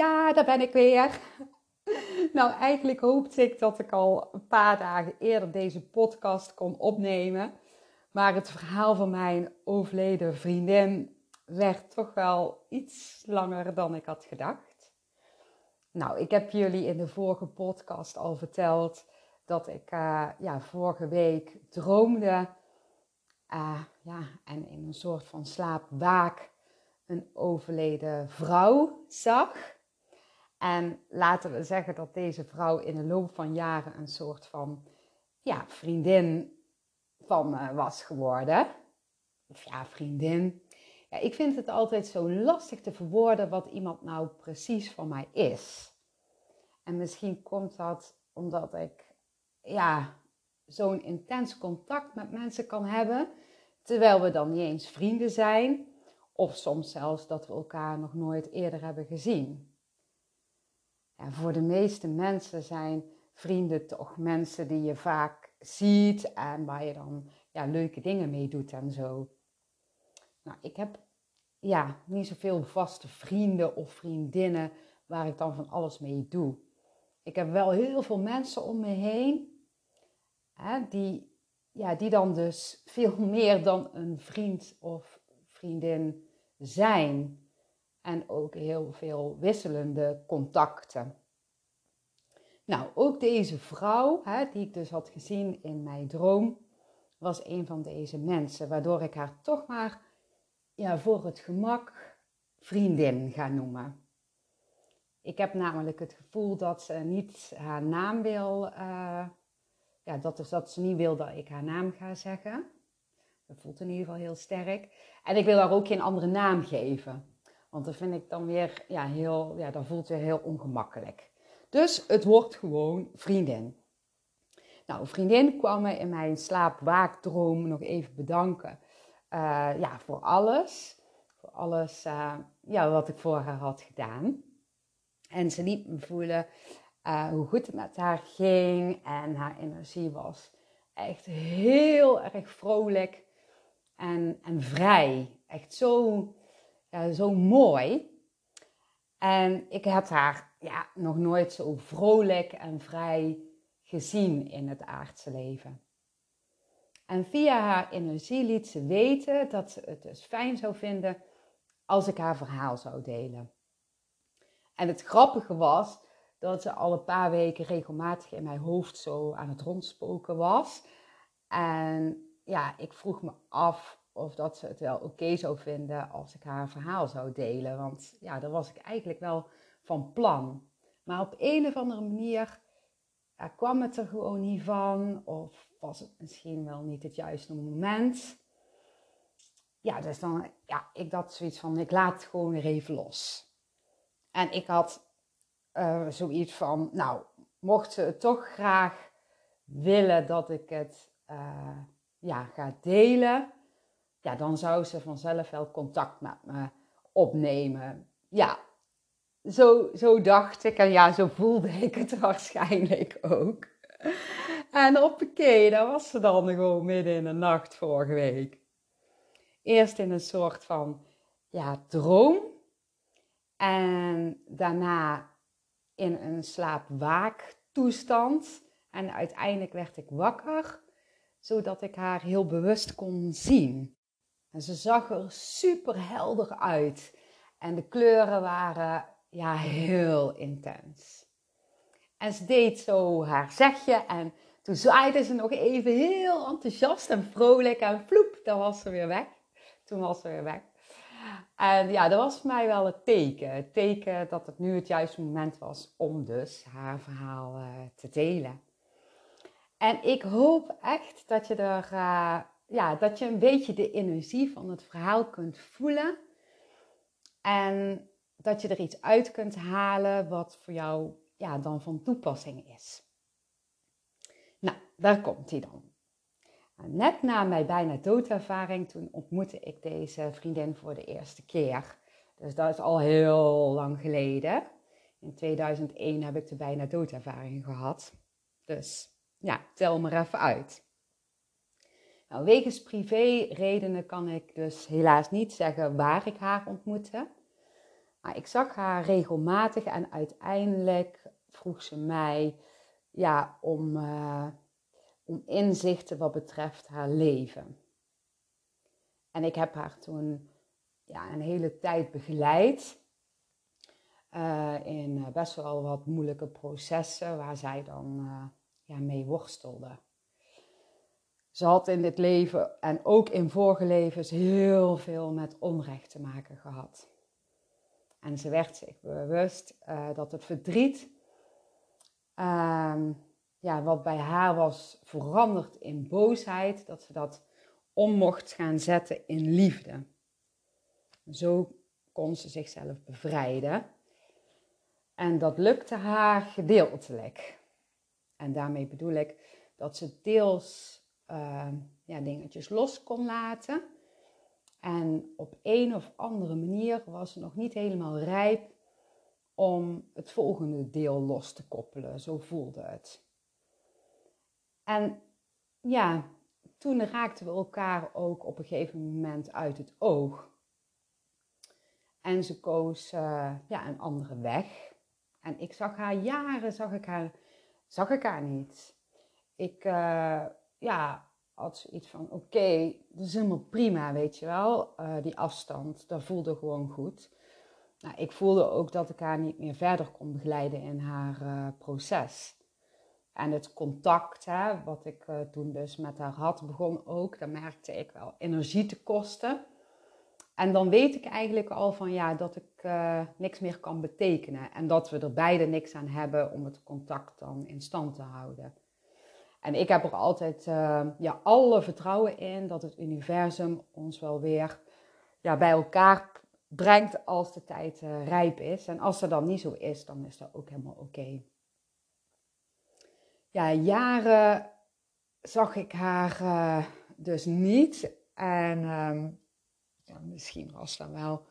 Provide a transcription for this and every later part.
Ja, daar ben ik weer. Nou, eigenlijk hoopte ik dat ik al een paar dagen eerder deze podcast kon opnemen. Maar het verhaal van mijn overleden vriendin werd toch wel iets langer dan ik had gedacht. Nou, ik heb jullie in de vorige podcast al verteld dat ik uh, ja, vorige week droomde. Uh, ja, en in een soort van slaapwaak een overleden vrouw zag. En laten we zeggen dat deze vrouw in de loop van jaren een soort van ja, vriendin van me was geworden. Of ja, vriendin. Ja, ik vind het altijd zo lastig te verwoorden wat iemand nou precies van mij is. En misschien komt dat omdat ik ja, zo'n intens contact met mensen kan hebben, terwijl we dan niet eens vrienden zijn, of soms zelfs dat we elkaar nog nooit eerder hebben gezien. Ja, voor de meeste mensen zijn vrienden toch mensen die je vaak ziet en waar je dan ja, leuke dingen mee doet en zo. Nou, ik heb ja, niet zoveel vaste vrienden of vriendinnen waar ik dan van alles mee doe. Ik heb wel heel veel mensen om me heen hè, die, ja, die dan dus veel meer dan een vriend of vriendin zijn en ook heel veel wisselende contacten. Nou, ook deze vrouw, hè, die ik dus had gezien in mijn droom, was een van deze mensen, waardoor ik haar toch maar ja, voor het gemak vriendin ga noemen. Ik heb namelijk het gevoel dat ze niet haar naam wil, uh, ja, dat, dat ze niet wil dat ik haar naam ga zeggen. Dat voelt in ieder geval heel sterk. En ik wil haar ook geen andere naam geven. Want dat vind ik dan weer ja, heel, ja, dat voelt weer heel ongemakkelijk. Dus het wordt gewoon vriendin. Nou, vriendin kwam me in mijn slaapwaakdroom nog even bedanken. Uh, ja, voor alles. Voor alles uh, ja, wat ik voor haar had gedaan. En ze liet me voelen uh, hoe goed het met haar ging. En haar energie was echt heel erg vrolijk en, en vrij. Echt zo, ja, zo mooi. En ik heb haar ja, nog nooit zo vrolijk en vrij gezien in het aardse leven. En via haar energie liet ze weten dat ze het dus fijn zou vinden als ik haar verhaal zou delen. En het grappige was dat ze al een paar weken regelmatig in mijn hoofd zo aan het rondspoken was. En ja, ik vroeg me af of dat ze het wel oké zou vinden als ik haar verhaal zou delen. Want ja, daar was ik eigenlijk wel van plan. Maar op een of andere manier ja, kwam het er gewoon niet van. Of was het misschien wel niet het juiste moment. Ja, dus dan, ja, ik dacht zoiets van, ik laat het gewoon weer even los. En ik had uh, zoiets van, nou, mocht ze het toch graag willen dat ik het uh, ja, ga delen, ja, dan zou ze vanzelf wel contact met me opnemen. Ja, zo, zo dacht ik en ja, zo voelde ik het waarschijnlijk ook. En oké, daar was ze dan gewoon midden in de nacht vorige week. Eerst in een soort van ja, droom. En daarna in een slaapwaaktoestand. En uiteindelijk werd ik wakker, zodat ik haar heel bewust kon zien. En ze zag er super helder uit. En de kleuren waren ja, heel intens. En ze deed zo haar zegje en toen zwaaide ze nog even heel enthousiast en vrolijk en vloep, dan was ze weer weg. Toen was ze weer weg. En ja, dat was voor mij wel het teken. Het teken dat het nu het juiste moment was om dus haar verhaal uh, te delen. En ik hoop echt dat je er, uh, ja, dat je een beetje de energie van het verhaal kunt voelen. En dat je er iets uit kunt halen wat voor jou ja, dan van toepassing is. Nou, daar komt hij dan. Net na mijn bijna doodervaring, toen ontmoette ik deze vriendin voor de eerste keer. Dus dat is al heel lang geleden. In 2001 heb ik de bijna doodervaring gehad. Dus ja, tel maar even uit. Nou, wegens privé redenen kan ik dus helaas niet zeggen waar ik haar ontmoette. Maar ik zag haar regelmatig en uiteindelijk vroeg ze mij ja, om, uh, om inzichten wat betreft haar leven. En ik heb haar toen ja, een hele tijd begeleid. Uh, in best wel wat moeilijke processen waar zij dan ja, mee worstelde. Ze had in dit leven en ook in vorige levens heel veel met onrecht te maken gehad. En ze werd zich bewust uh, dat het verdriet, uh, ja, wat bij haar was veranderd in boosheid, dat ze dat om mocht gaan zetten in liefde. Zo kon ze zichzelf bevrijden. En dat lukte haar gedeeltelijk. En daarmee bedoel ik dat ze deels uh, ja, dingetjes los kon laten. En op een of andere manier was ze nog niet helemaal rijp om het volgende deel los te koppelen. Zo voelde het. En ja, toen raakten we elkaar ook op een gegeven moment uit het oog. En ze koos uh, ja, een andere weg. En ik zag haar jaren, zag ik haar, zag ik haar niet. Ik, uh, ja, had zoiets van: oké, dat is helemaal prima, weet je wel. Uh, die afstand, dat voelde gewoon goed. Nou, ik voelde ook dat ik haar niet meer verder kon begeleiden in haar uh, proces. En het contact, hè, wat ik uh, toen dus met haar had, begon ook. Daar merkte ik wel energie te kosten. En dan weet ik eigenlijk al van ja, dat ik niks meer kan betekenen. En dat we er beide niks aan hebben om het contact dan in stand te houden. En ik heb er altijd uh, ja, alle vertrouwen in dat het universum ons wel weer ja, bij elkaar brengt als de tijd uh, rijp is. En als dat dan niet zo is, dan is dat ook helemaal oké. Ja, jaren zag ik haar uh, dus niet. En um, ja, misschien was dat wel,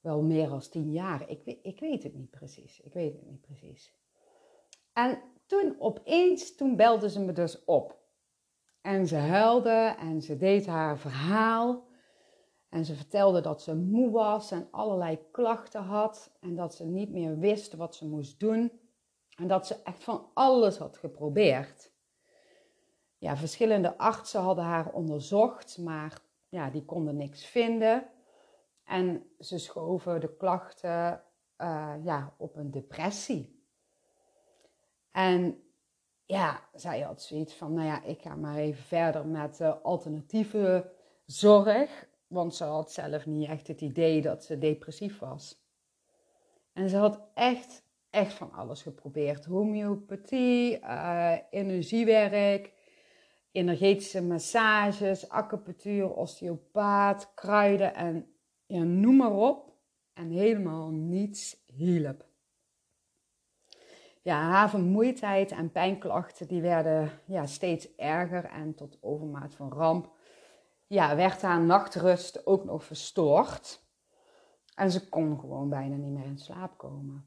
wel meer dan tien jaar. Ik, ik weet het niet precies. Ik weet het niet precies. En toen opeens, toen belde ze me dus op. En ze huilde en ze deed haar verhaal. En ze vertelde dat ze moe was en allerlei klachten had. En dat ze niet meer wist wat ze moest doen. En dat ze echt van alles had geprobeerd. Ja, verschillende artsen hadden haar onderzocht, maar ja, die konden niks vinden. En ze schoven de klachten uh, ja, op een depressie. En ja, zij had zoiets van, nou ja, ik ga maar even verder met alternatieve zorg. Want ze had zelf niet echt het idee dat ze depressief was. En ze had echt, echt van alles geprobeerd. Homeopathie, uh, energiewerk, energetische massages, acupunctuur, osteopaat, kruiden en ja, noem maar op. En helemaal niets hielp ja, haar vermoeidheid en pijnklachten die werden ja, steeds erger en tot overmaat van ramp ja, werd haar nachtrust ook nog verstoord. En ze kon gewoon bijna niet meer in slaap komen.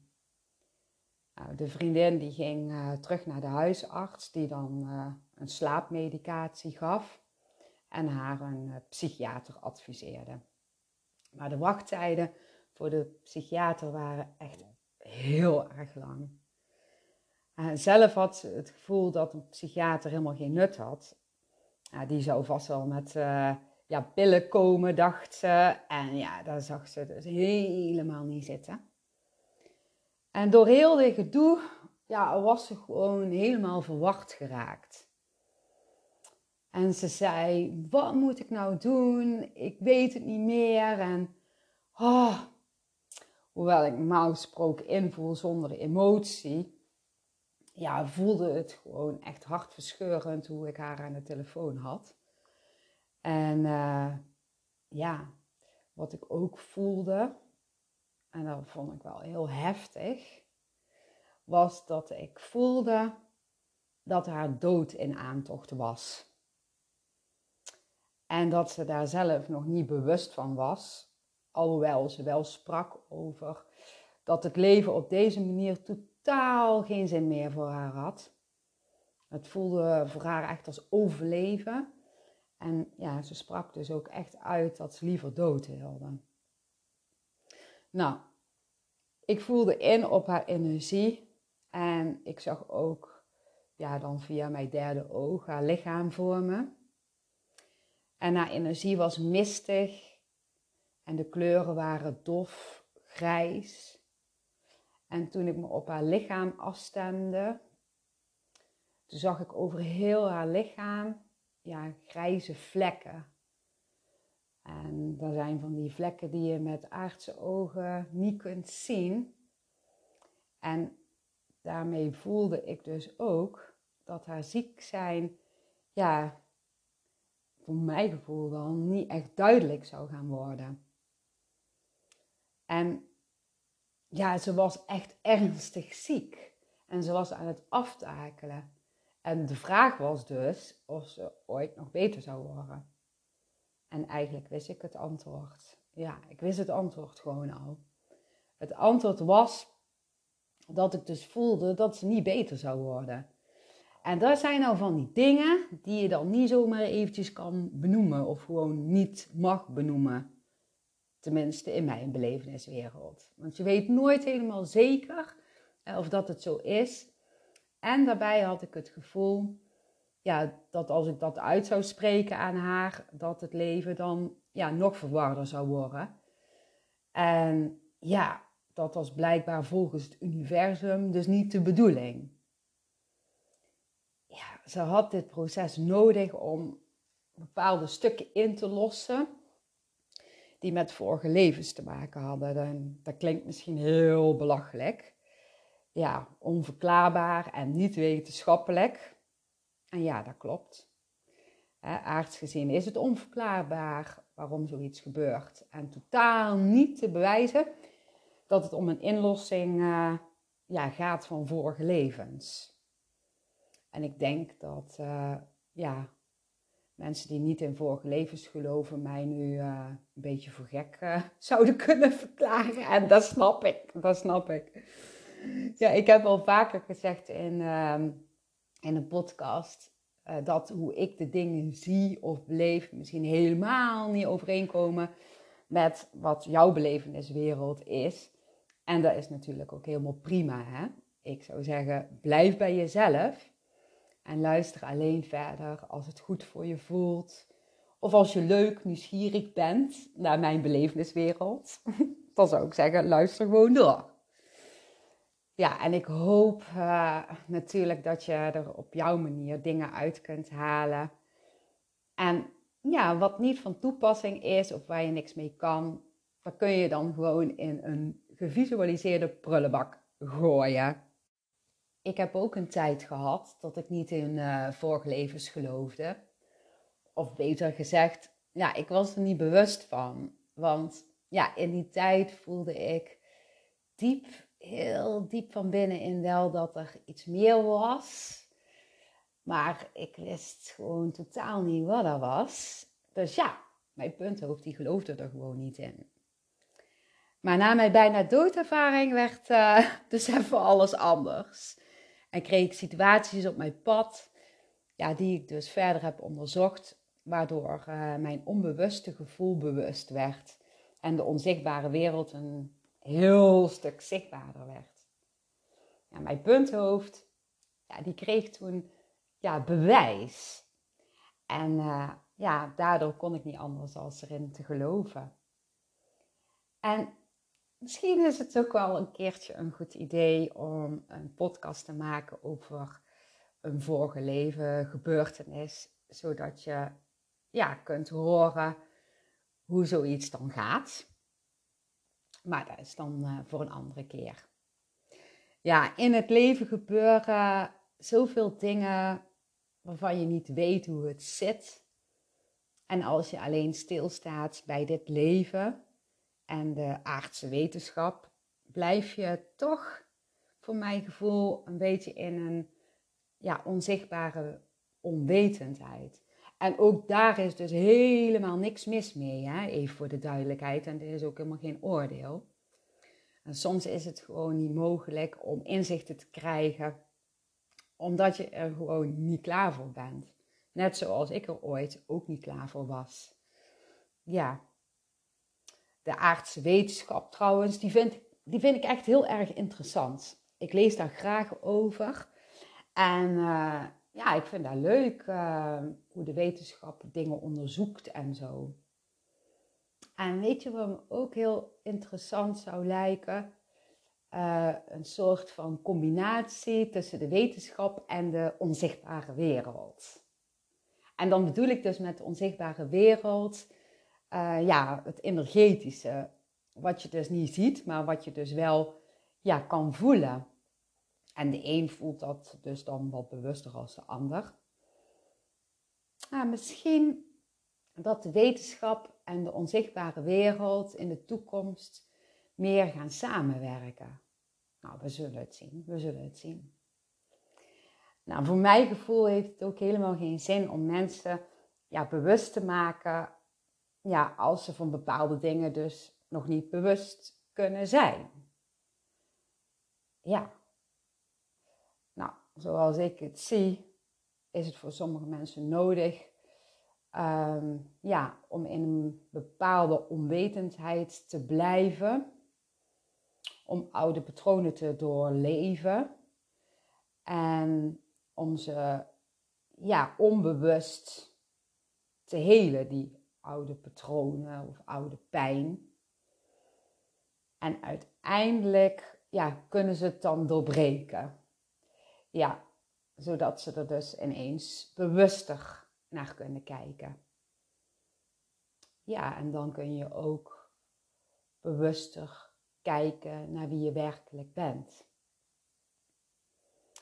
Nou, de vriendin die ging uh, terug naar de huisarts, die dan uh, een slaapmedicatie gaf en haar een uh, psychiater adviseerde. Maar de wachttijden voor de psychiater waren echt heel erg lang. En zelf had ze het gevoel dat een psychiater helemaal geen nut had. die zou vast wel met uh, ja, pillen komen, dacht ze. En ja, daar zag ze dus helemaal niet zitten. En door heel dit gedoe ja, was ze gewoon helemaal verwacht geraakt. En ze zei: Wat moet ik nou doen? Ik weet het niet meer. En oh, hoewel ik normaal gesproken invoel zonder emotie, ja, voelde het gewoon echt hartverscheurend hoe ik haar aan de telefoon had. En uh, ja, wat ik ook voelde, en dat vond ik wel heel heftig, was dat ik voelde dat haar dood in aantocht was. En dat ze daar zelf nog niet bewust van was, alhoewel ze wel sprak over dat het leven op deze manier totaal geen zin meer voor haar had. Het voelde voor haar echt als overleven. En ja, ze sprak dus ook echt uit dat ze liever dood wilde. Nou, ik voelde in op haar energie. En ik zag ook, ja, dan via mijn derde oog, haar lichaam vormen. En haar energie was mistig. En de kleuren waren dof, grijs. En toen ik me op haar lichaam afstemde, toen zag ik over heel haar lichaam ja, grijze vlekken. En dat zijn van die vlekken die je met aardse ogen niet kunt zien. En daarmee voelde ik dus ook dat haar ziek zijn, ja, voor mijn gevoel dan niet echt duidelijk zou gaan worden. En ja, ze was echt ernstig ziek. En ze was aan het aftakelen. En de vraag was dus of ze ooit nog beter zou worden. En eigenlijk wist ik het antwoord. Ja, ik wist het antwoord gewoon al. Het antwoord was dat ik dus voelde dat ze niet beter zou worden. En dat zijn nou van die dingen die je dan niet zomaar eventjes kan benoemen of gewoon niet mag benoemen. Tenminste in mijn beleveniswereld. Want je weet nooit helemaal zeker eh, of dat het zo is. En daarbij had ik het gevoel ja, dat als ik dat uit zou spreken aan haar, dat het leven dan ja, nog verwarder zou worden. En ja, dat was blijkbaar volgens het universum dus niet de bedoeling. Ja, ze had dit proces nodig om bepaalde stukken in te lossen die met vorige levens te maken hadden. En dat klinkt misschien heel belachelijk. Ja, onverklaarbaar en niet wetenschappelijk. En ja, dat klopt. aards gezien is het onverklaarbaar waarom zoiets gebeurt. En totaal niet te bewijzen dat het om een inlossing uh, ja, gaat van vorige levens. En ik denk dat uh, ja, mensen die niet in vorige levens geloven mij nu uh, een beetje voor gek zouden kunnen verklaren. En dat snap ik, dat snap ik. Ja, ik heb al vaker gezegd in, ehm, in een podcast dat hoe ik de dingen zie of beleef misschien helemaal niet overeenkomen met wat jouw beleveniswereld is. En dat is natuurlijk ook helemaal prima. Hè? Ik zou zeggen, blijf bij jezelf en luister alleen verder als het goed voor je voelt. Of als je leuk, nieuwsgierig bent naar mijn beleveniswereld, dan zou ik zeggen, luister gewoon door. Ja, en ik hoop uh, natuurlijk dat je er op jouw manier dingen uit kunt halen. En ja, wat niet van toepassing is of waar je niks mee kan, dan kun je dan gewoon in een gevisualiseerde prullenbak gooien. Ik heb ook een tijd gehad dat ik niet in uh, vorige levens geloofde. Of beter gezegd, ja, ik was er niet bewust van. Want ja, in die tijd voelde ik diep, heel diep van binnenin wel dat er iets meer was. Maar ik wist gewoon totaal niet wat dat was. Dus ja, mijn punthoofd die geloofde er gewoon niet in. Maar na mijn bijna doodervaring werd uh, dus even alles anders. En kreeg ik situaties op mijn pad, ja, die ik dus verder heb onderzocht, waardoor uh, mijn onbewuste gevoel bewust werd. En de onzichtbare wereld een heel stuk zichtbaarder werd. Ja, mijn punthoofd, ja, die kreeg toen ja, bewijs. En uh, ja, daardoor kon ik niet anders dan erin te geloven. En misschien is het ook wel een keertje een goed idee om een podcast te maken over een vorige leven gebeurtenis, zodat je ja, kunt horen hoe zoiets dan gaat. Maar dat is dan uh, voor een andere keer. Ja, in het leven gebeuren zoveel dingen waarvan je niet weet hoe het zit. En als je alleen stilstaat bij dit leven, en de aardse wetenschap, blijf je toch, voor mijn gevoel, een beetje in een ja, onzichtbare onwetendheid. En ook daar is dus helemaal niks mis mee, hè? even voor de duidelijkheid. En er is ook helemaal geen oordeel. En soms is het gewoon niet mogelijk om inzichten te krijgen, omdat je er gewoon niet klaar voor bent. Net zoals ik er ooit ook niet klaar voor was. Ja, de aardse wetenschap trouwens, die vind die vind ik echt heel erg interessant. Ik lees daar graag over. En uh, ja, ik vind dat leuk uh, hoe de wetenschap dingen onderzoekt en zo. En weet je wat me ook heel interessant zou lijken? Uh, een soort van combinatie tussen de wetenschap en de onzichtbare wereld. En dan bedoel ik dus met de onzichtbare wereld, uh, ja, het energetische. Wat je dus niet ziet, maar wat je dus wel ja, kan voelen. En de een voelt dat dus dan wat bewuster als de ander. Nou, misschien dat de wetenschap en de onzichtbare wereld in de toekomst meer gaan samenwerken. Nou, we zullen het zien. We zullen het zien. Nou, voor mijn gevoel heeft het ook helemaal geen zin om mensen ja, bewust te maken, ja, als ze van bepaalde dingen dus nog niet bewust kunnen zijn. Ja. Nou, zoals ik het zie, is het voor sommige mensen nodig Ehm, ja, om in een bepaalde onwetendheid te blijven, om oude patronen te doorleven en om ze ja, onbewust te helen, die oude patronen of oude pijn. En uiteindelijk ja, kunnen ze het dan doorbreken. Ja, zodat ze er dus ineens bewuster naar kunnen kijken. Ja, en dan kun je ook bewuster kijken naar wie je werkelijk bent.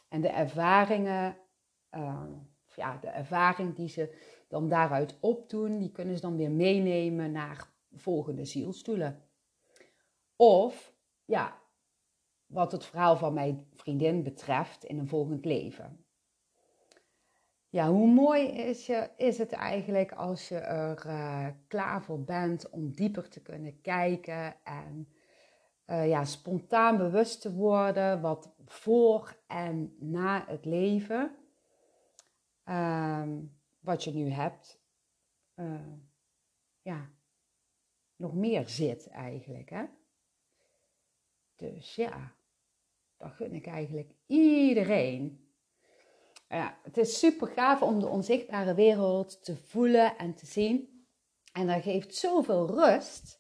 En de ervaringen, uh, ja, de ervaring die ze dan daaruit opdoen, die kunnen ze dan weer meenemen naar volgende zielstoelen. Of, ja, wat het verhaal van mijn vriendin betreft, in een volgend leven. Ja, hoe mooi is, je, is het eigenlijk als je er uh, klaar voor bent om dieper te kunnen kijken en uh, ja, spontaan bewust te worden wat voor en na het leven, uh, wat je nu hebt, uh, ja, nog meer zit eigenlijk. Hè? Dus ja, dat gun ik eigenlijk iedereen ja, het is super gaaf om de onzichtbare wereld te voelen en te zien. En dat geeft zoveel rust.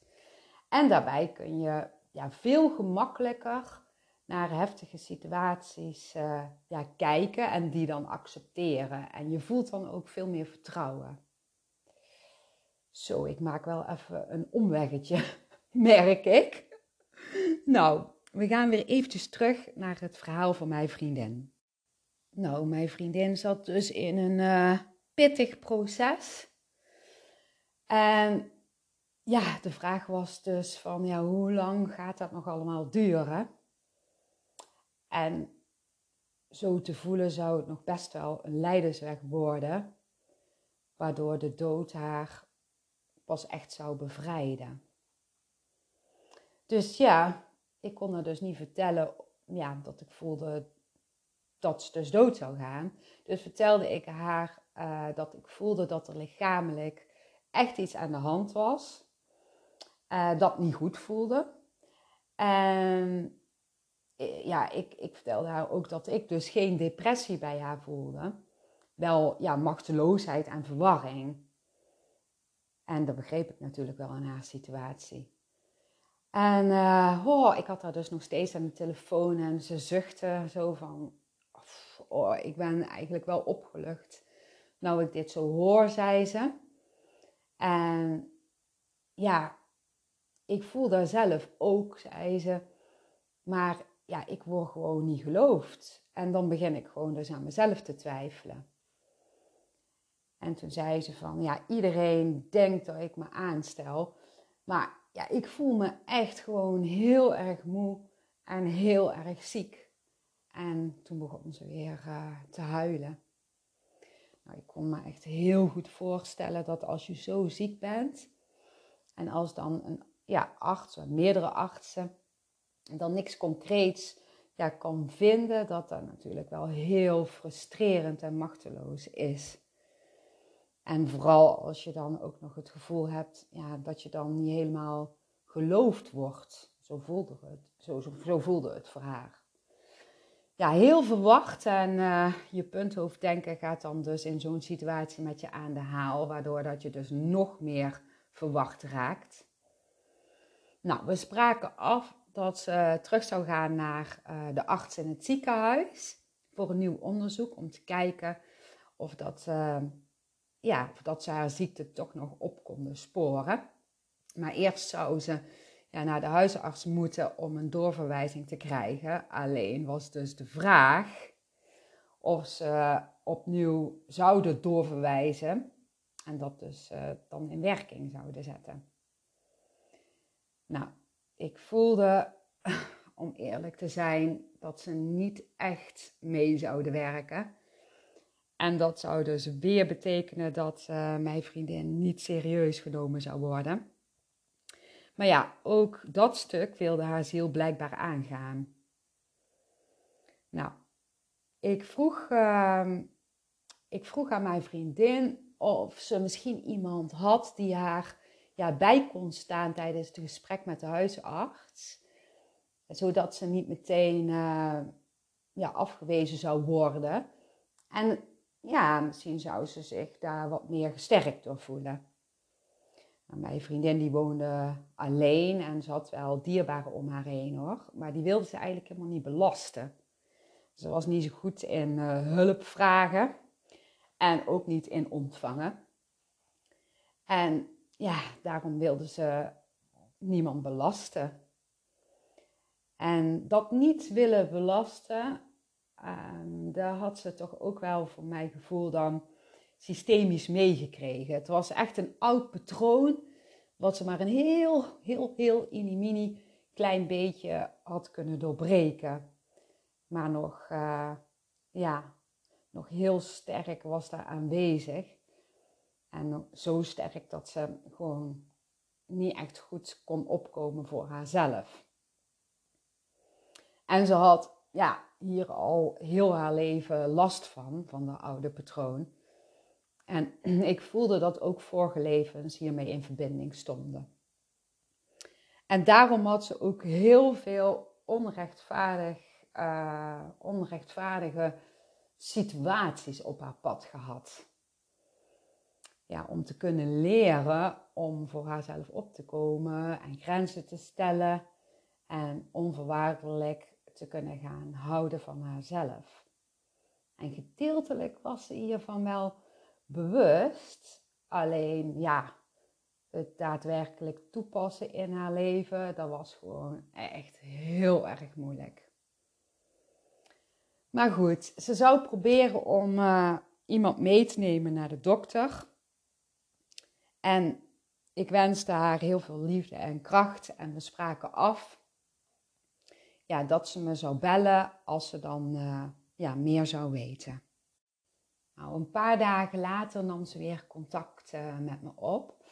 En daarbij kun je ja, veel gemakkelijker naar heftige situaties uh, ja, kijken en die dan accepteren. En je voelt dan ook veel meer vertrouwen. Zo, ik maak wel even een omweggetje, merk ik. Nou, we gaan weer eventjes terug naar het verhaal van mijn vriendin. Nou, mijn vriendin zat dus in een uh, pittig proces. En ja, de vraag was dus van, ja, hoe lang gaat dat nog allemaal duren? En zo te voelen zou het nog best wel een leidersweg worden, waardoor de dood haar pas echt zou bevrijden. Dus ja, ik kon haar dus niet vertellen ja, dat ik voelde dat ze dus dood zou gaan. Dus vertelde ik haar uh, dat ik voelde dat er lichamelijk echt iets aan de hand was. Uh, dat niet goed voelde. En eh, ja, ik, ik vertelde haar ook dat ik dus geen depressie bij haar voelde. Wel ja, machteloosheid en verwarring. En dat begreep ik natuurlijk wel in haar situatie. En uh, oh, ik had haar dus nog steeds aan de telefoon en ze zuchtte zo van, oh, ik ben eigenlijk wel opgelucht. Nou, ik dit zo hoor, zei ze. En ja, ik voel daar zelf ook, zei ze. Maar ja, ik word gewoon niet geloofd. En dan begin ik gewoon dus aan mezelf te twijfelen. En toen zei ze van, ja, iedereen denkt dat ik me aanstel. Maar ja, ik voel me echt gewoon heel erg moe en heel erg ziek. En toen begon ze weer uh, te huilen. Nou, ik kon me echt heel goed voorstellen dat als je zo ziek bent en als dan een ja, arts, meerdere artsen, dan niks concreets ja, kan vinden, dat dat natuurlijk wel heel frustrerend en machteloos is. En vooral als je dan ook nog het gevoel hebt ja, dat je dan niet helemaal geloofd wordt, Zo voelde het, zo, zo, zo voelde het voor haar. Ja, heel verwacht en uh, je punthoofddenken gaat dan dus in zo'n situatie met je aan de haal, waardoor dat je dus nog meer verwacht raakt. Nou, we spraken af dat ze terug zou gaan naar uh, de arts in het ziekenhuis voor een nieuw onderzoek om te kijken of dat, uh, ja, of dat ze haar ziekte toch nog op konden sporen. Maar eerst zou ze ja, naar de huisarts moeten om een doorverwijzing te krijgen. Alleen was dus de vraag of ze opnieuw zouden doorverwijzen en dat dus dan in werking zouden zetten. Nou, ik voelde, om eerlijk te zijn, dat ze niet echt mee zouden werken. En dat zou dus weer betekenen dat uh, mijn vriendin niet serieus genomen zou worden. Maar ja, ook dat stuk wilde haar ziel blijkbaar aangaan. Nou, ik vroeg, uh, ik vroeg aan mijn vriendin of ze misschien iemand had die haar ja, bij kon staan tijdens het gesprek met de huisarts. Zodat ze niet meteen uh, ja, afgewezen zou worden. En ja, misschien zou ze zich daar wat meer gesterkt door voelen. Nou, mijn vriendin die woonde alleen en ze had wel dierbaren om haar heen hoor. Maar die wilde ze eigenlijk helemaal niet belasten. Ze was niet zo goed in uh, hulp vragen en ook niet in ontvangen. En ja, daarom wilde ze niemand belasten. En dat niet willen belasten, um, daar had ze toch ook wel voor mijn gevoel dan systemisch meegekregen. Het was echt een oud patroon, wat ze maar een heel, heel, heel mini klein beetje had kunnen doorbreken. Maar nog, uh, ja, nog heel sterk was daar aanwezig. En zo sterk dat ze gewoon niet echt goed kon opkomen voor haarzelf. En ze had ja, hier al heel haar leven last van, van de oude patroon. En ik voelde dat ook vorige levens hiermee in verbinding stonden. En daarom had ze ook heel veel onrechtvaardig, uh, onrechtvaardige situaties op haar pad gehad. Ja, om te kunnen leren om voor haarzelf op te komen en grenzen te stellen en onvoorwaardelijk te kunnen gaan houden van haarzelf. En gedeeltelijk was ze hiervan wel bewust, alleen ja, het daadwerkelijk toepassen in haar leven, dat was gewoon echt heel erg moeilijk. Maar goed, ze zou proberen om uh, iemand mee te nemen naar de dokter. En ik wenste haar heel veel liefde en kracht. En we spraken af ja, dat ze me zou bellen als ze dan uh, ja, meer zou weten. Nou, een paar dagen later nam ze weer contact uh, met me op.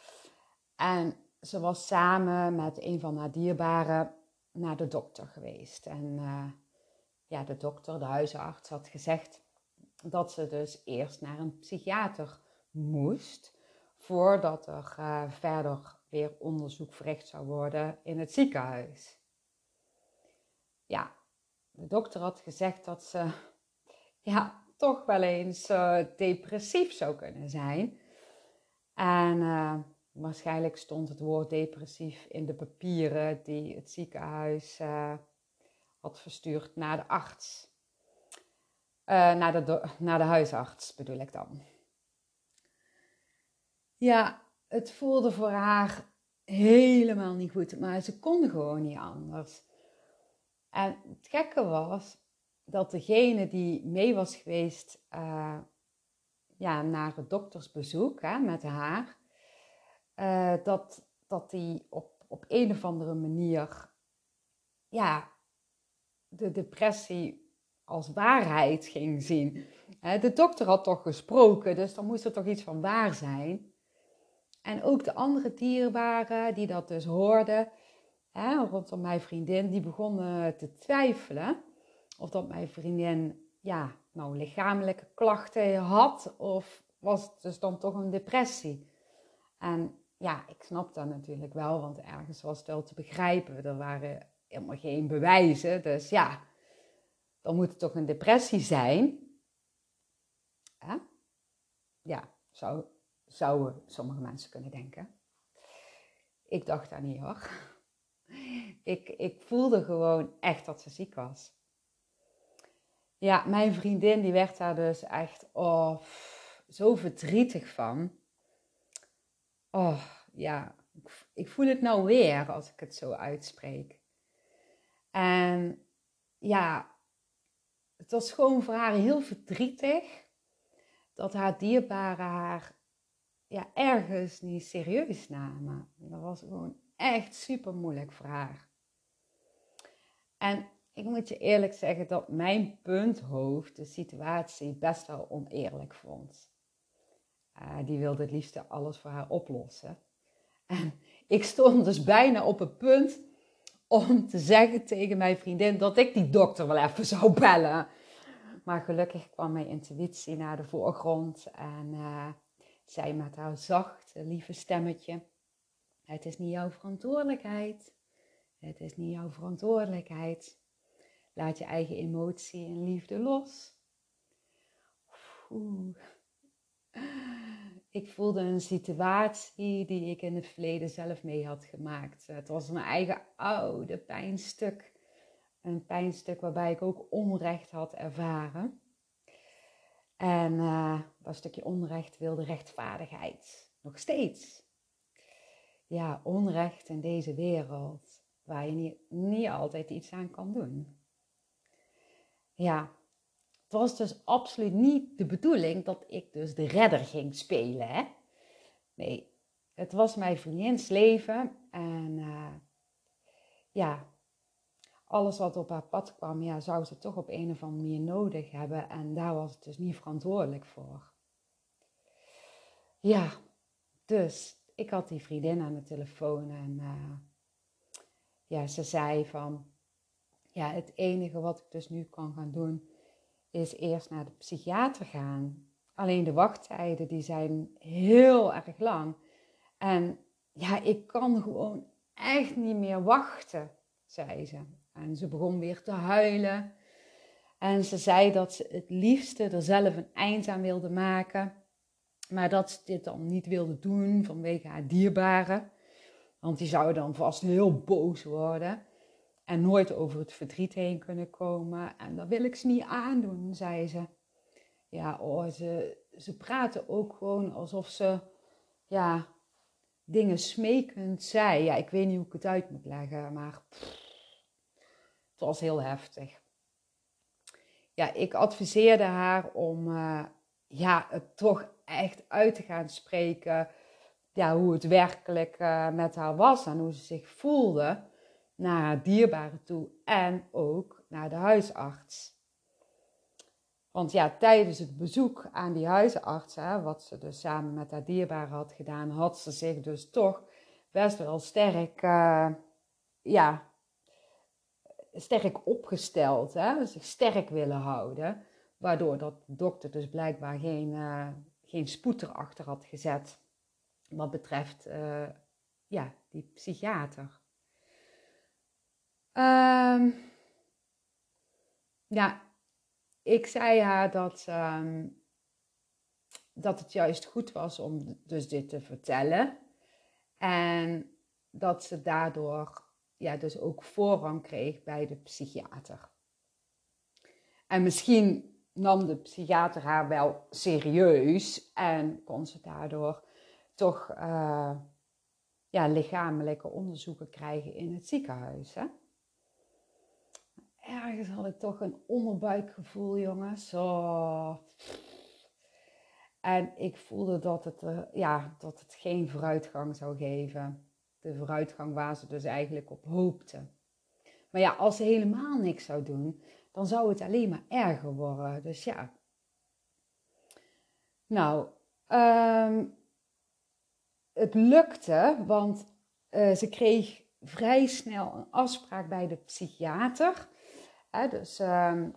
En ze was samen met een van haar dierbaren naar de dokter geweest. En ja, de dokter, de huisarts, had gezegd dat ze dus eerst naar een psychiater moest voordat er uh, verder weer onderzoek verricht zou worden in het ziekenhuis. Ja, de dokter had gezegd dat ze ja, toch wel eens uh, depressief zou kunnen zijn. En uh, waarschijnlijk stond het woord depressief in de papieren die het ziekenhuis had verstuurd naar de arts. Naar, de, naar de huisarts bedoel ik dan. Ja, het voelde voor haar helemaal niet goed, maar ze kon gewoon niet anders. En het gekke was dat degene die mee was geweest uh, ja, naar het doktersbezoek hè, met haar, uh, dat, dat die op, op een of andere manier ja, de depressie als waarheid ging zien. De dokter had toch gesproken, dus dan moest er toch iets van waar zijn. En ook de andere dierbaren die dat dus hoorden, hè, rondom mijn vriendin, die begonnen te twijfelen of dat mijn vriendin ja, nou lichamelijke klachten had of was het dus dan toch een depressie. En ja, ik snap dat natuurlijk wel, want ergens was het wel te begrijpen. Er waren helemaal geen bewijzen. Dus ja, dan moet het toch een depressie zijn. Hè? Ja, zou, zouden sommige mensen kunnen denken. Ik dacht dat niet hoor. Ik, ik voelde gewoon echt dat ze ziek was. Ja, mijn vriendin die werd daar dus echt oh, zo verdrietig van. Oh, ja, ik voel het nou weer als ik het zo uitspreek. En ja, het was gewoon voor haar heel verdrietig dat haar dierbaren haar ja, ergens niet serieus namen. Dat was gewoon echt super moeilijk voor haar. En ik moet je eerlijk zeggen dat mijn punthoofd de situatie best wel oneerlijk vond. Uh, die wilde het liefst alles voor haar oplossen. En ik stond dus bijna op het punt om te zeggen tegen mijn vriendin dat ik die dokter wel even zou bellen. Maar gelukkig kwam mijn intuïtie naar de voorgrond en uh, zei met haar zachte, lieve stemmetje: Het is niet jouw verantwoordelijkheid. Het is niet jouw verantwoordelijkheid. Laat je eigen emotie en liefde los. Ik voelde een situatie die ik in het verleden zelf mee had gemaakt. Het was mijn eigen oude pijnstuk. Een pijnstuk waarbij ik ook onrecht had ervaren. En uh, dat stukje onrecht wilde rechtvaardigheid. Nog steeds. Ja, onrecht in deze wereld waar je niet, niet altijd iets aan kan doen. Ja, het was dus absoluut niet de bedoeling dat ik dus de redder ging spelen. Hè? Nee, het was mijn vriendins leven. En uh, ja, alles wat op haar pad kwam, ja, zou ze toch op een of andere manier nodig hebben. En daar was het dus niet verantwoordelijk voor. Ja, dus ik had die vriendin aan de telefoon en uh, ja, ze zei van, ja, het enige wat ik dus nu kan gaan doen, is eerst naar de psychiater gaan. Alleen de wachttijden die zijn heel erg lang. En ja, ik kan gewoon echt niet meer wachten, zei ze. En ze begon weer te huilen. En ze zei dat ze het liefste er zelf een eind aan wilde maken. Maar dat ze dit dan niet wilde doen vanwege haar dierbaren. Want die zouden dan vast heel boos worden. En nooit over het verdriet heen kunnen komen. En dat wil ik ze niet aandoen, zei ze. Ja, oh, ze, ze praten ook gewoon alsof ze ja, dingen smekend zei. Ja, ik weet niet hoe ik het uit moet leggen, maar het was heel heftig. Ja, ik adviseerde haar om uh, ja, het toch echt uit te gaan spreken. Ja, hoe het werkelijk uh, met haar was en hoe ze zich voelde naar haar dierbare toe en ook naar de huisarts. Want ja, tijdens het bezoek aan die huisarts, hè, wat ze dus samen met haar dierbare had gedaan, had ze zich dus toch best wel sterk, uh, ja, sterk opgesteld. Hè, zich sterk willen houden. Waardoor dat dokter dus blijkbaar geen, uh, geen spoed erachter had gezet. Wat betreft uh, ja, die psychiater. Um, ja, ik zei haar dat, um, dat het juist goed was om dus dit te vertellen. En dat ze daardoor ja, dus ook voorrang kreeg bij de psychiater. En misschien nam de psychiater haar wel serieus en kon ze daardoor toch uh, ja, lichamelijke onderzoeken krijgen in het ziekenhuis. Hè? ergens had ik toch een onderbuikgevoel, jongens. Zo. En ik voelde dat het, uh, ja, dat het geen vooruitgang zou geven. De vooruitgang waar ze dus eigenlijk op hoopte. Maar ja, als ze helemaal niks zou doen, dan zou het alleen maar erger worden. Dus ja. Nou, um, het lukte, want uh, ze kreeg vrij snel een afspraak bij de psychiater. Hè, dus um,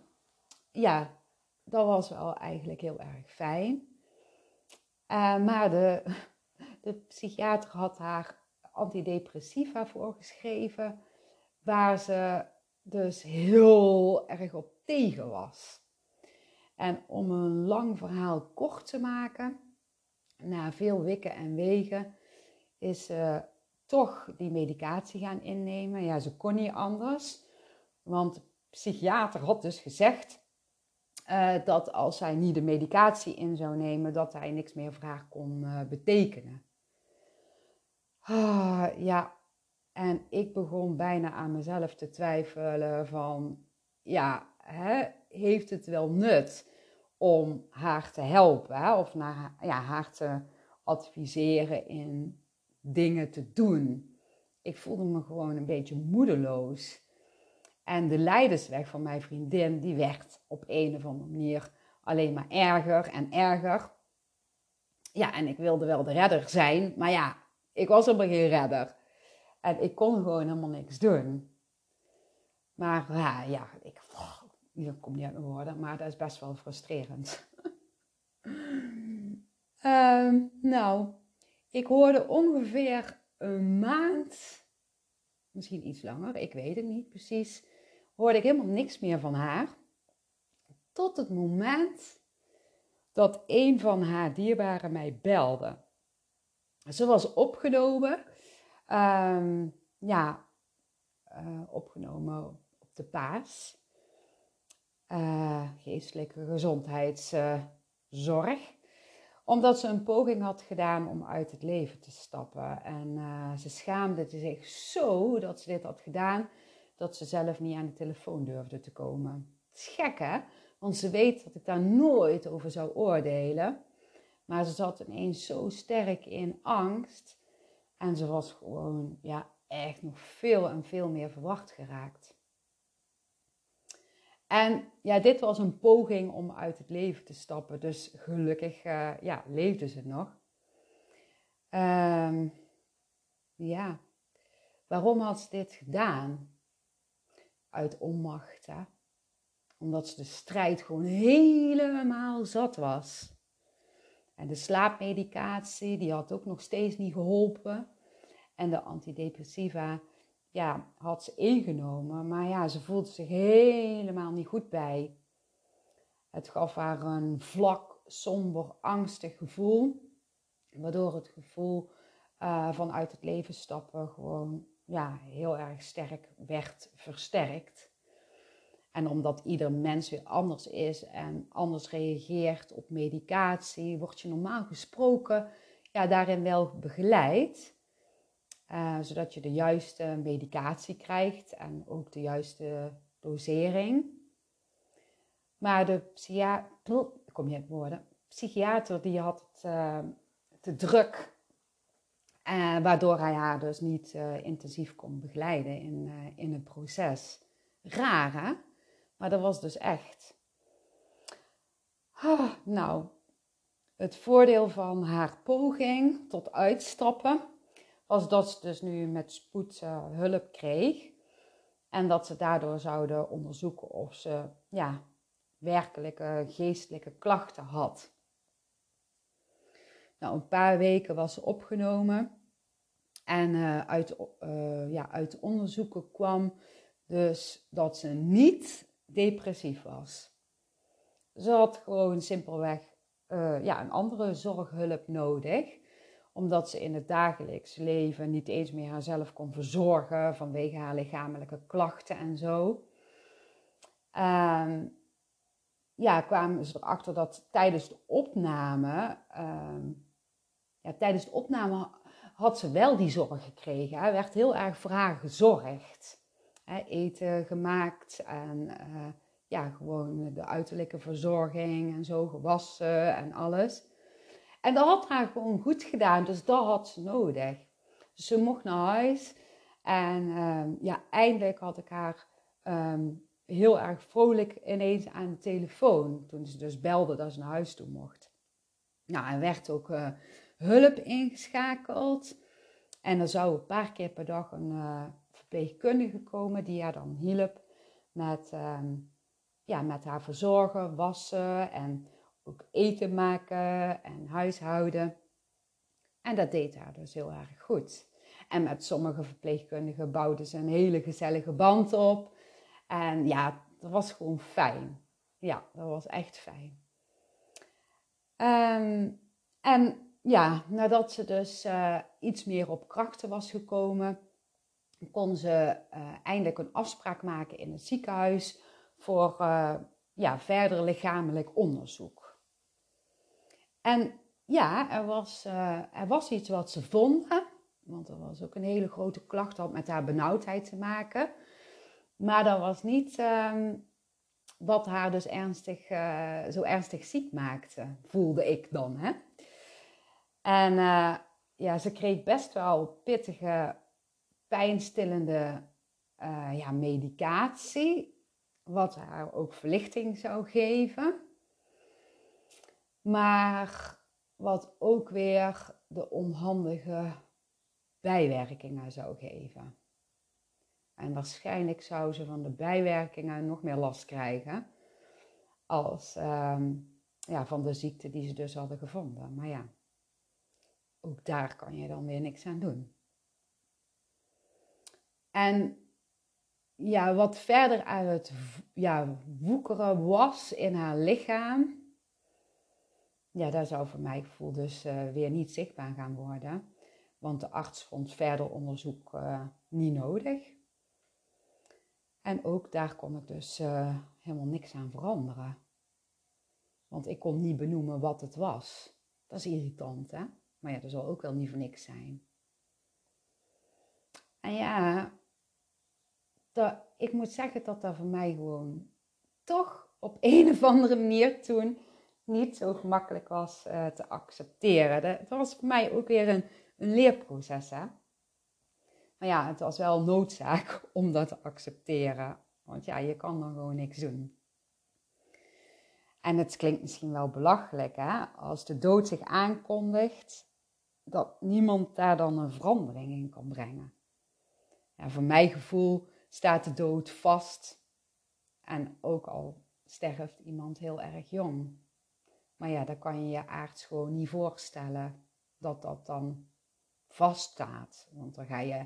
ja, dat was wel eigenlijk heel erg fijn. Uh, maar de, De psychiater had haar antidepressiva voorgeschreven, waar ze dus heel erg op tegen was. En om een lang verhaal kort te maken, na veel wikken en wegen, is ze toch die medicatie gaan innemen. Ja, ze kon niet anders, want de psychiater had dus gezegd uh, dat als zij niet de medicatie in zou nemen, dat hij niks meer voor haar kon uh, betekenen. Ah, ja, en ik begon bijna aan mezelf te twijfelen van, ja, hè, heeft het wel nut om haar te helpen of naar, ja, haar te adviseren in dingen te doen? Ik voelde me gewoon een beetje moedeloos. En de leidersweg van mijn vriendin, die werd op een of andere manier alleen maar erger en erger. Ja, en ik wilde wel de redder zijn, maar ja, ik was helemaal geen redder. En ik kon gewoon helemaal niks doen. Maar ja, ja ik, oh, kom niet uit mijn woorden, maar dat is best wel frustrerend. um, nou, ik hoorde ongeveer een maand, misschien iets langer, ik weet het niet precies, hoorde ik helemaal niks meer van haar. Tot het moment dat een van haar dierbaren mij belde. Ze was opgenomen, ehm, ja, uh, opgenomen op de paas. Uh, geestelijke gezondheidszorg. omdat ze een poging had gedaan om uit het leven te stappen. En uh, ze schaamde zich zo dat ze dit had gedaan dat ze zelf niet aan de telefoon durfde te komen. Het is gek hè, want ze weet dat ik daar nooit over zou oordelen. Maar ze zat ineens zo sterk in angst. En ze was gewoon, ja, echt nog veel en veel meer verwacht geraakt. En ja, dit was een poging om uit het leven te stappen. Dus gelukkig, uh, ja, leefde ze nog. Um, ja, waarom had ze dit gedaan? uit onmacht. Hè? Omdat ze de strijd gewoon helemaal zat was. En de slaapmedicatie, die had ook nog steeds niet geholpen. En de antidepressiva, ja, had ze ingenomen. Maar ja, ze voelde zich helemaal niet goed bij. Het gaf haar een vlak, somber, angstig gevoel. Waardoor het gevoel van uit het leven stappen gewoon ja, heel erg sterk werd versterkt. En omdat ieder mens weer anders is en anders reageert op medicatie, word je normaal gesproken ja, daarin wel begeleid. Uh, zodat je de juiste medicatie krijgt en ook de juiste dosering. Maar de psychiater, kom je woorden, psychiater die had het uh, te druk uh, waardoor hij haar dus niet intensief kon begeleiden in, in het proces. Raar hè? Maar dat was dus echt. Oh, nou, het voordeel van haar poging tot uitstappen was dat ze dus nu met spoed hulp kreeg. En dat ze daardoor zouden onderzoeken of ze ja, werkelijke geestelijke klachten had. Nou, een paar weken was ze opgenomen. En uh, uit, uh, ja, uit onderzoeken kwam dus dat ze niet depressief was. Ze had gewoon simpelweg uh, ja, een andere zorghulp nodig. Omdat ze in het dagelijks leven niet eens meer haarzelf kon verzorgen vanwege haar lichamelijke klachten en zo. Um, ja, kwamen ze erachter dat tijdens de opname, um, ja, tijdens de opname had ze wel die zorg gekregen. Hij werd heel erg voor haar gezorgd. Eten gemaakt en uh, ja, gewoon de uiterlijke verzorging en zo, gewassen en alles. En dat had haar gewoon goed gedaan, dus dat had ze nodig. Dus ze mocht naar huis en um, ja, eindelijk had ik haar um, heel erg vrolijk ineens aan de telefoon. Toen ze dus belde dat ze naar huis toe mocht. Nou, en werd ook uh, hulp ingeschakeld. En er zou een paar keer per dag een uh, verpleegkundige komen die haar dan hielp met, uh, ja, met haar verzorgen, wassen en ook eten maken en huishouden. En dat deed haar dus heel erg goed. En met sommige verpleegkundigen bouwden ze een hele gezellige band op. En ja, dat was gewoon fijn. Ja, dat was echt fijn. Ehm, en ja, nadat ze dus uh, iets meer op krachten was gekomen, kon ze uh, eindelijk een afspraak maken in het ziekenhuis voor uh, ja, verder lichamelijk onderzoek. En ja, er was, er was iets wat ze vonden, want er was ook een hele grote klacht had met haar benauwdheid te maken. Maar dat was niet ehm, wat haar dus ernstig, zo ernstig ziek maakte, voelde ik dan. Hè? En ja, ze kreeg best wel pittige, pijnstillende uh, ja, medicatie, wat haar ook verlichting zou geven. Maar wat ook weer de onhandige bijwerkingen zou geven. En waarschijnlijk zou ze van de bijwerkingen nog meer last krijgen als uh, ja, van de ziekte die ze dus hadden gevonden. Maar ja, ook daar kan je dan weer niks aan doen. En ja, wat verder aan het ja, woekeren was in haar lichaam, ja, daar zou voor mijn gevoel dus uh, weer niet zichtbaar gaan worden. Want de arts vond verder onderzoek uh, niet nodig. En ook daar kon ik dus uh, helemaal niks aan veranderen. Want ik kon niet benoemen wat het was. Dat is irritant, hè? Maar ja, dat zal ook wel niet voor niks zijn. En ja, dat, ik moet zeggen dat dat voor mij gewoon toch op een of andere manier toen niet zo gemakkelijk was uh, te accepteren. Dat, was voor mij ook weer een, een leerproces. Hè? Maar ja, het was wel noodzaak om dat te accepteren. Want ja, je kan dan gewoon niks doen. En het klinkt misschien wel belachelijk, hè? Als de dood zich aankondigt, dat niemand daar dan een verandering in kan brengen. Ja, voor mijn gevoel staat de dood vast. En ook al sterft iemand heel erg jong. Maar ja, dan kan je je aards gewoon niet voorstellen dat dat dan vaststaat. Want dan ga je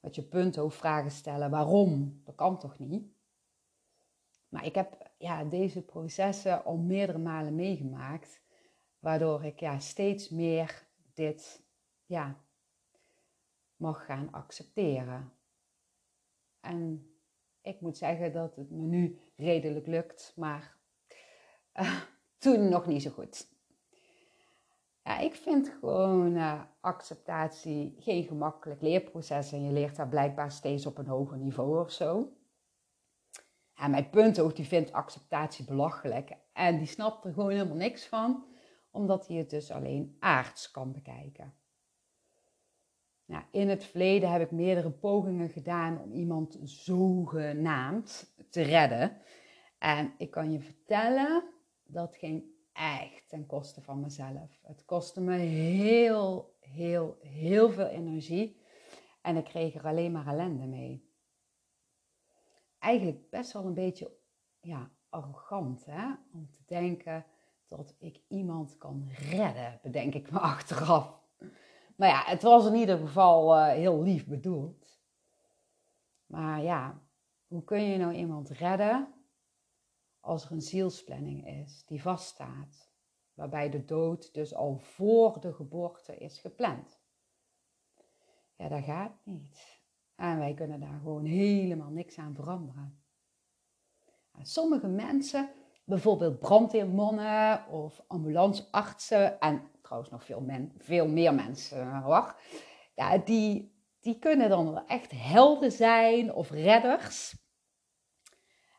met je punthoofdvragen stellen. Waarom? Dat kan toch niet? Maar ik heb ja, deze processen al meerdere malen meegemaakt. Waardoor ik ja, steeds meer dit ja, mag gaan accepteren. En ik moet zeggen dat het me nu redelijk lukt, maar uh, toen nog niet zo goed. Ja, ik vind gewoon uh, acceptatie geen gemakkelijk leerproces en je leert daar blijkbaar steeds op een hoger niveau of zo. En mijn punt ook, die vindt acceptatie belachelijk en die snapt er gewoon helemaal niks van omdat hij het dus alleen aards kan bekijken. Nou, in het verleden heb ik meerdere pogingen gedaan om iemand zogenaamd te redden. En ik kan je vertellen, dat ging echt ten koste van mezelf. Het kostte me heel, heel, heel veel energie. En ik kreeg er alleen maar ellende mee. Eigenlijk best wel een beetje ja, arrogant hè? om te denken dat ik iemand kan redden, bedenk ik me achteraf. Maar ja, het was in ieder geval uh, heel lief bedoeld. Maar ja, hoe kun je nou iemand redden als er een zielsplanning is die vaststaat, waarbij de dood dus al voor de geboorte is gepland? Ja, dat gaat niet. En wij kunnen daar gewoon helemaal niks aan veranderen. Sommige mensen bijvoorbeeld brandweermannen of ambulanceartsen en trouwens nog veel, men, veel meer mensen hoor. Ja, die, die kunnen dan wel echt helden zijn of redders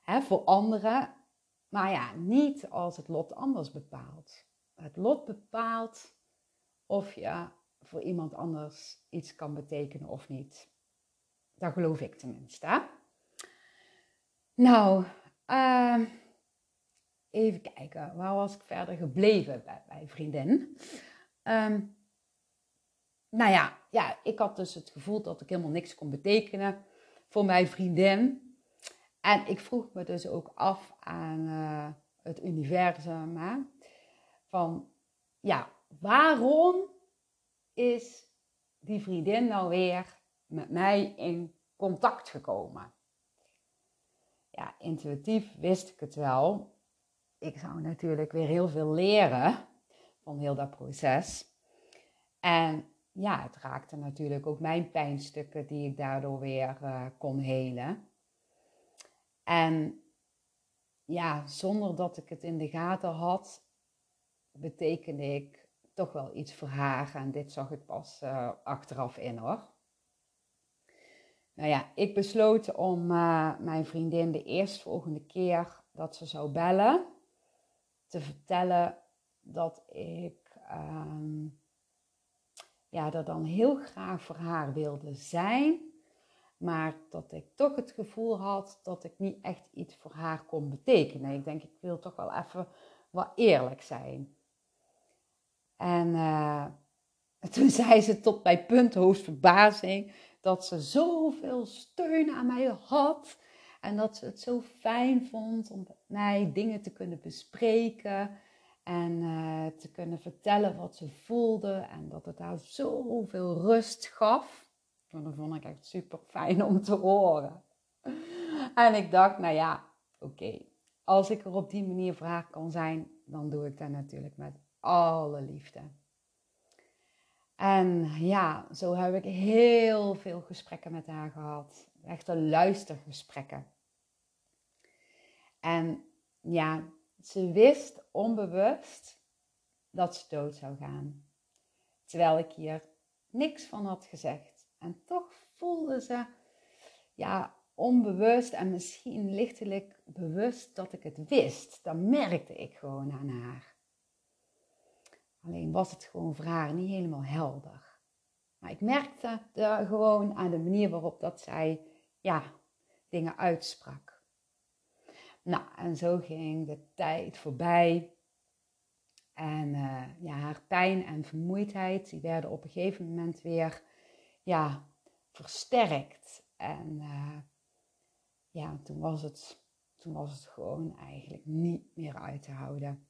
hè, voor anderen. Maar ja, niet als het lot anders bepaalt. Het lot bepaalt of je voor iemand anders iets kan betekenen of niet. Dat geloof ik tenminste. Nou, uh, Even kijken, waar was ik verder gebleven bij, bij vriendin? Um, nou ja, ja, ik had dus het gevoel dat ik helemaal niks kon betekenen voor mijn vriendin. En ik vroeg me dus ook af aan uh, het universum, hè, van ja, waarom is die vriendin nou weer met mij in contact gekomen? Ja, intuïtief wist ik het wel. Ik zou natuurlijk weer heel veel leren van heel dat proces. En ja, het raakte natuurlijk ook mijn pijnstukken die ik daardoor weer uh, kon helen. En ja, zonder dat ik het in de gaten had, betekende ik toch wel iets voor haar. En dit zag ik pas uh, achteraf in hoor. Nou ja, ik besloot om uh, mijn vriendin de eerstvolgende keer dat ze zou bellen, te vertellen dat ik uh, ja, dat dan heel graag voor haar wilde zijn, maar dat ik toch het gevoel had dat ik niet echt iets voor haar kon betekenen. Ik denk, ik wil toch wel even wat eerlijk zijn. En uh, toen zei ze tot mijn punt verbazing dat ze zoveel steun aan mij had. En dat ze het zo fijn vond om met mij dingen te kunnen bespreken. En uh, te kunnen vertellen wat ze voelde. En dat het haar zoveel rust gaf. Dat vond ik echt super fijn om te horen. En ik dacht, nou ja, oké. Als ik er op die manier voor haar kan zijn, dan doe ik dat natuurlijk met alle liefde. En ja, zo heb ik heel veel gesprekken met haar gehad. Echte luistergesprekken. En ja, ze wist onbewust dat ze dood zou gaan. Terwijl ik hier niks van had gezegd. En toch voelde ze, ja, onbewust en misschien lichtelijk bewust dat ik het wist. Dat merkte ik gewoon aan haar. Alleen was het gewoon voor haar niet helemaal helder. Maar ik merkte er gewoon aan de manier waarop dat zij ja, dingen uitsprak. Nou, en zo ging de tijd voorbij. En uh, ja, haar pijn en vermoeidheid, die werden op een gegeven moment weer ja, versterkt. En uh, ja, toen was, het, toen was het gewoon eigenlijk niet meer uit te houden.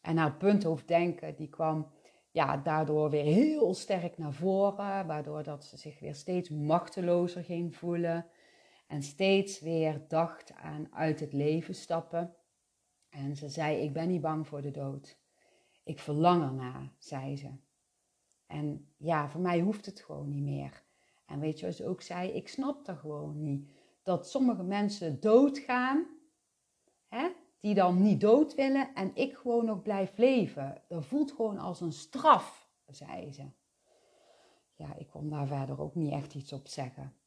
En haar punthoofddenken, die kwam ja, daardoor weer heel sterk naar voren, waardoor dat ze zich weer steeds machtelozer ging voelen en steeds weer dacht aan uit het leven stappen. En ze zei: Ik ben niet bang voor de dood. Ik verlang ernaar, zei ze. En ja, voor mij hoeft het gewoon niet meer. En weet je wat ze ook zei? Ik snap er gewoon niet. Dat sommige mensen doodgaan, hè, die dan niet dood willen en ik gewoon nog blijf leven. Dat voelt gewoon als een straf, zei ze. Ja, ik kon daar verder ook niet echt iets op zeggen.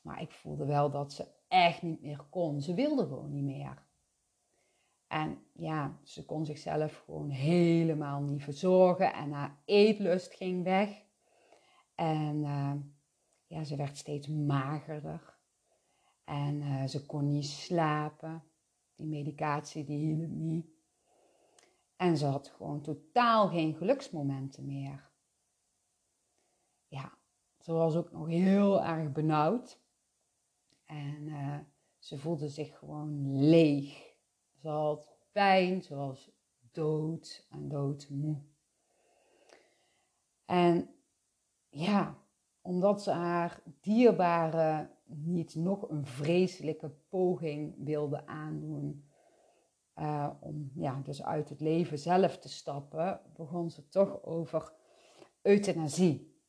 Maar ik voelde wel dat ze echt niet meer kon. Ze wilde gewoon niet meer. En ja, ze kon zichzelf gewoon helemaal niet verzorgen. En haar eetlust ging weg. En uh, ja, ze werd steeds magerder. En uh, ze kon niet slapen. Die medicatie die hielp niet. En ze had gewoon totaal geen geluksmomenten meer. Ja, ze was ook nog heel erg benauwd. En uh, ze voelde zich gewoon leeg. Ze had pijn, ze was dood en doodmoe. En ja, omdat ze haar dierbare niet nog een vreselijke poging wilde aandoen. Uh, om ja, dus uit het leven zelf te stappen, begon ze toch over euthanasie.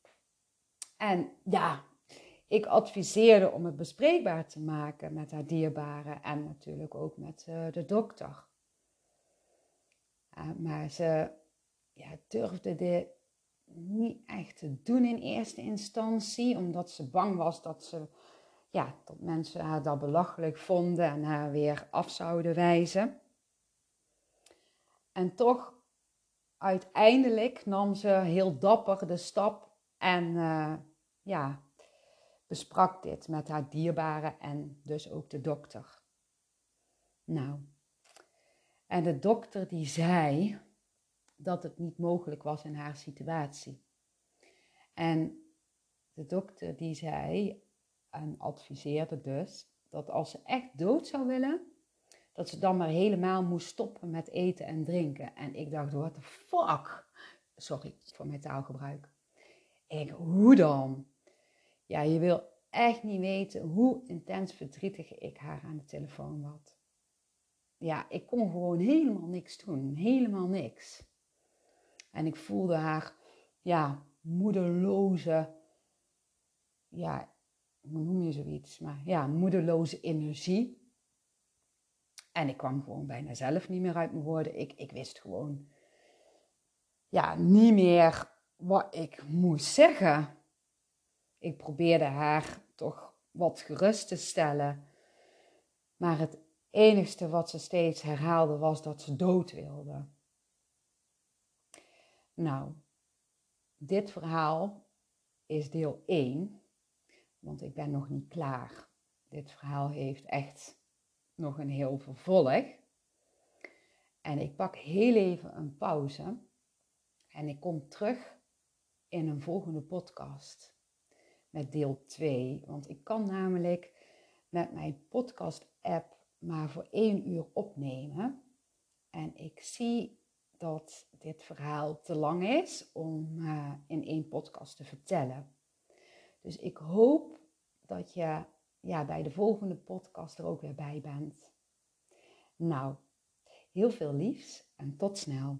En ja, ik adviseerde om het bespreekbaar te maken met haar dierbare en natuurlijk ook met uh, de dokter. Uh, maar ze ja, durfde dit niet echt te doen in eerste instantie, omdat ze bang was dat, ze, ja, dat mensen haar dat belachelijk vonden en haar weer af zouden wijzen. En toch, uiteindelijk nam ze heel dapper de stap en uh, ja, besprak dit met haar dierbare en dus ook de dokter. Nou, en de dokter die zei dat het niet mogelijk was in haar situatie. En de dokter die zei en adviseerde dus dat als ze echt dood zou willen, dat ze dan maar helemaal moest stoppen met eten en drinken. En ik dacht, what the fuck? Sorry voor mijn taalgebruik. Ik, hoe dan? Ja, je wil echt niet weten hoe intens verdrietig ik haar aan de telefoon had. Ja, ik kon gewoon helemaal niks doen. Helemaal niks. En ik voelde haar, ja, moedeloze, ja, hoe noem je zoiets? Maar ja, moedeloze energie. En ik kwam gewoon bijna zelf niet meer uit mijn woorden. Ik, ik wist gewoon, ja, niet meer wat ik moest zeggen. Ik probeerde haar toch wat gerust te stellen. Maar het enigste wat ze steeds herhaalde was dat ze dood wilde. Nou, dit verhaal is deel 1, want ik ben nog niet klaar. Dit verhaal heeft echt nog een heel vervolg. En ik pak heel even een pauze en ik kom terug in een volgende podcast met deel 2. Want ik kan namelijk met mijn podcast-app maar voor één uur opnemen. En ik zie dat dit verhaal te lang is om uh, in één podcast te vertellen. Dus ik hoop dat je ja, bij de volgende podcast er ook weer bij bent. Nou, heel veel liefs en tot snel.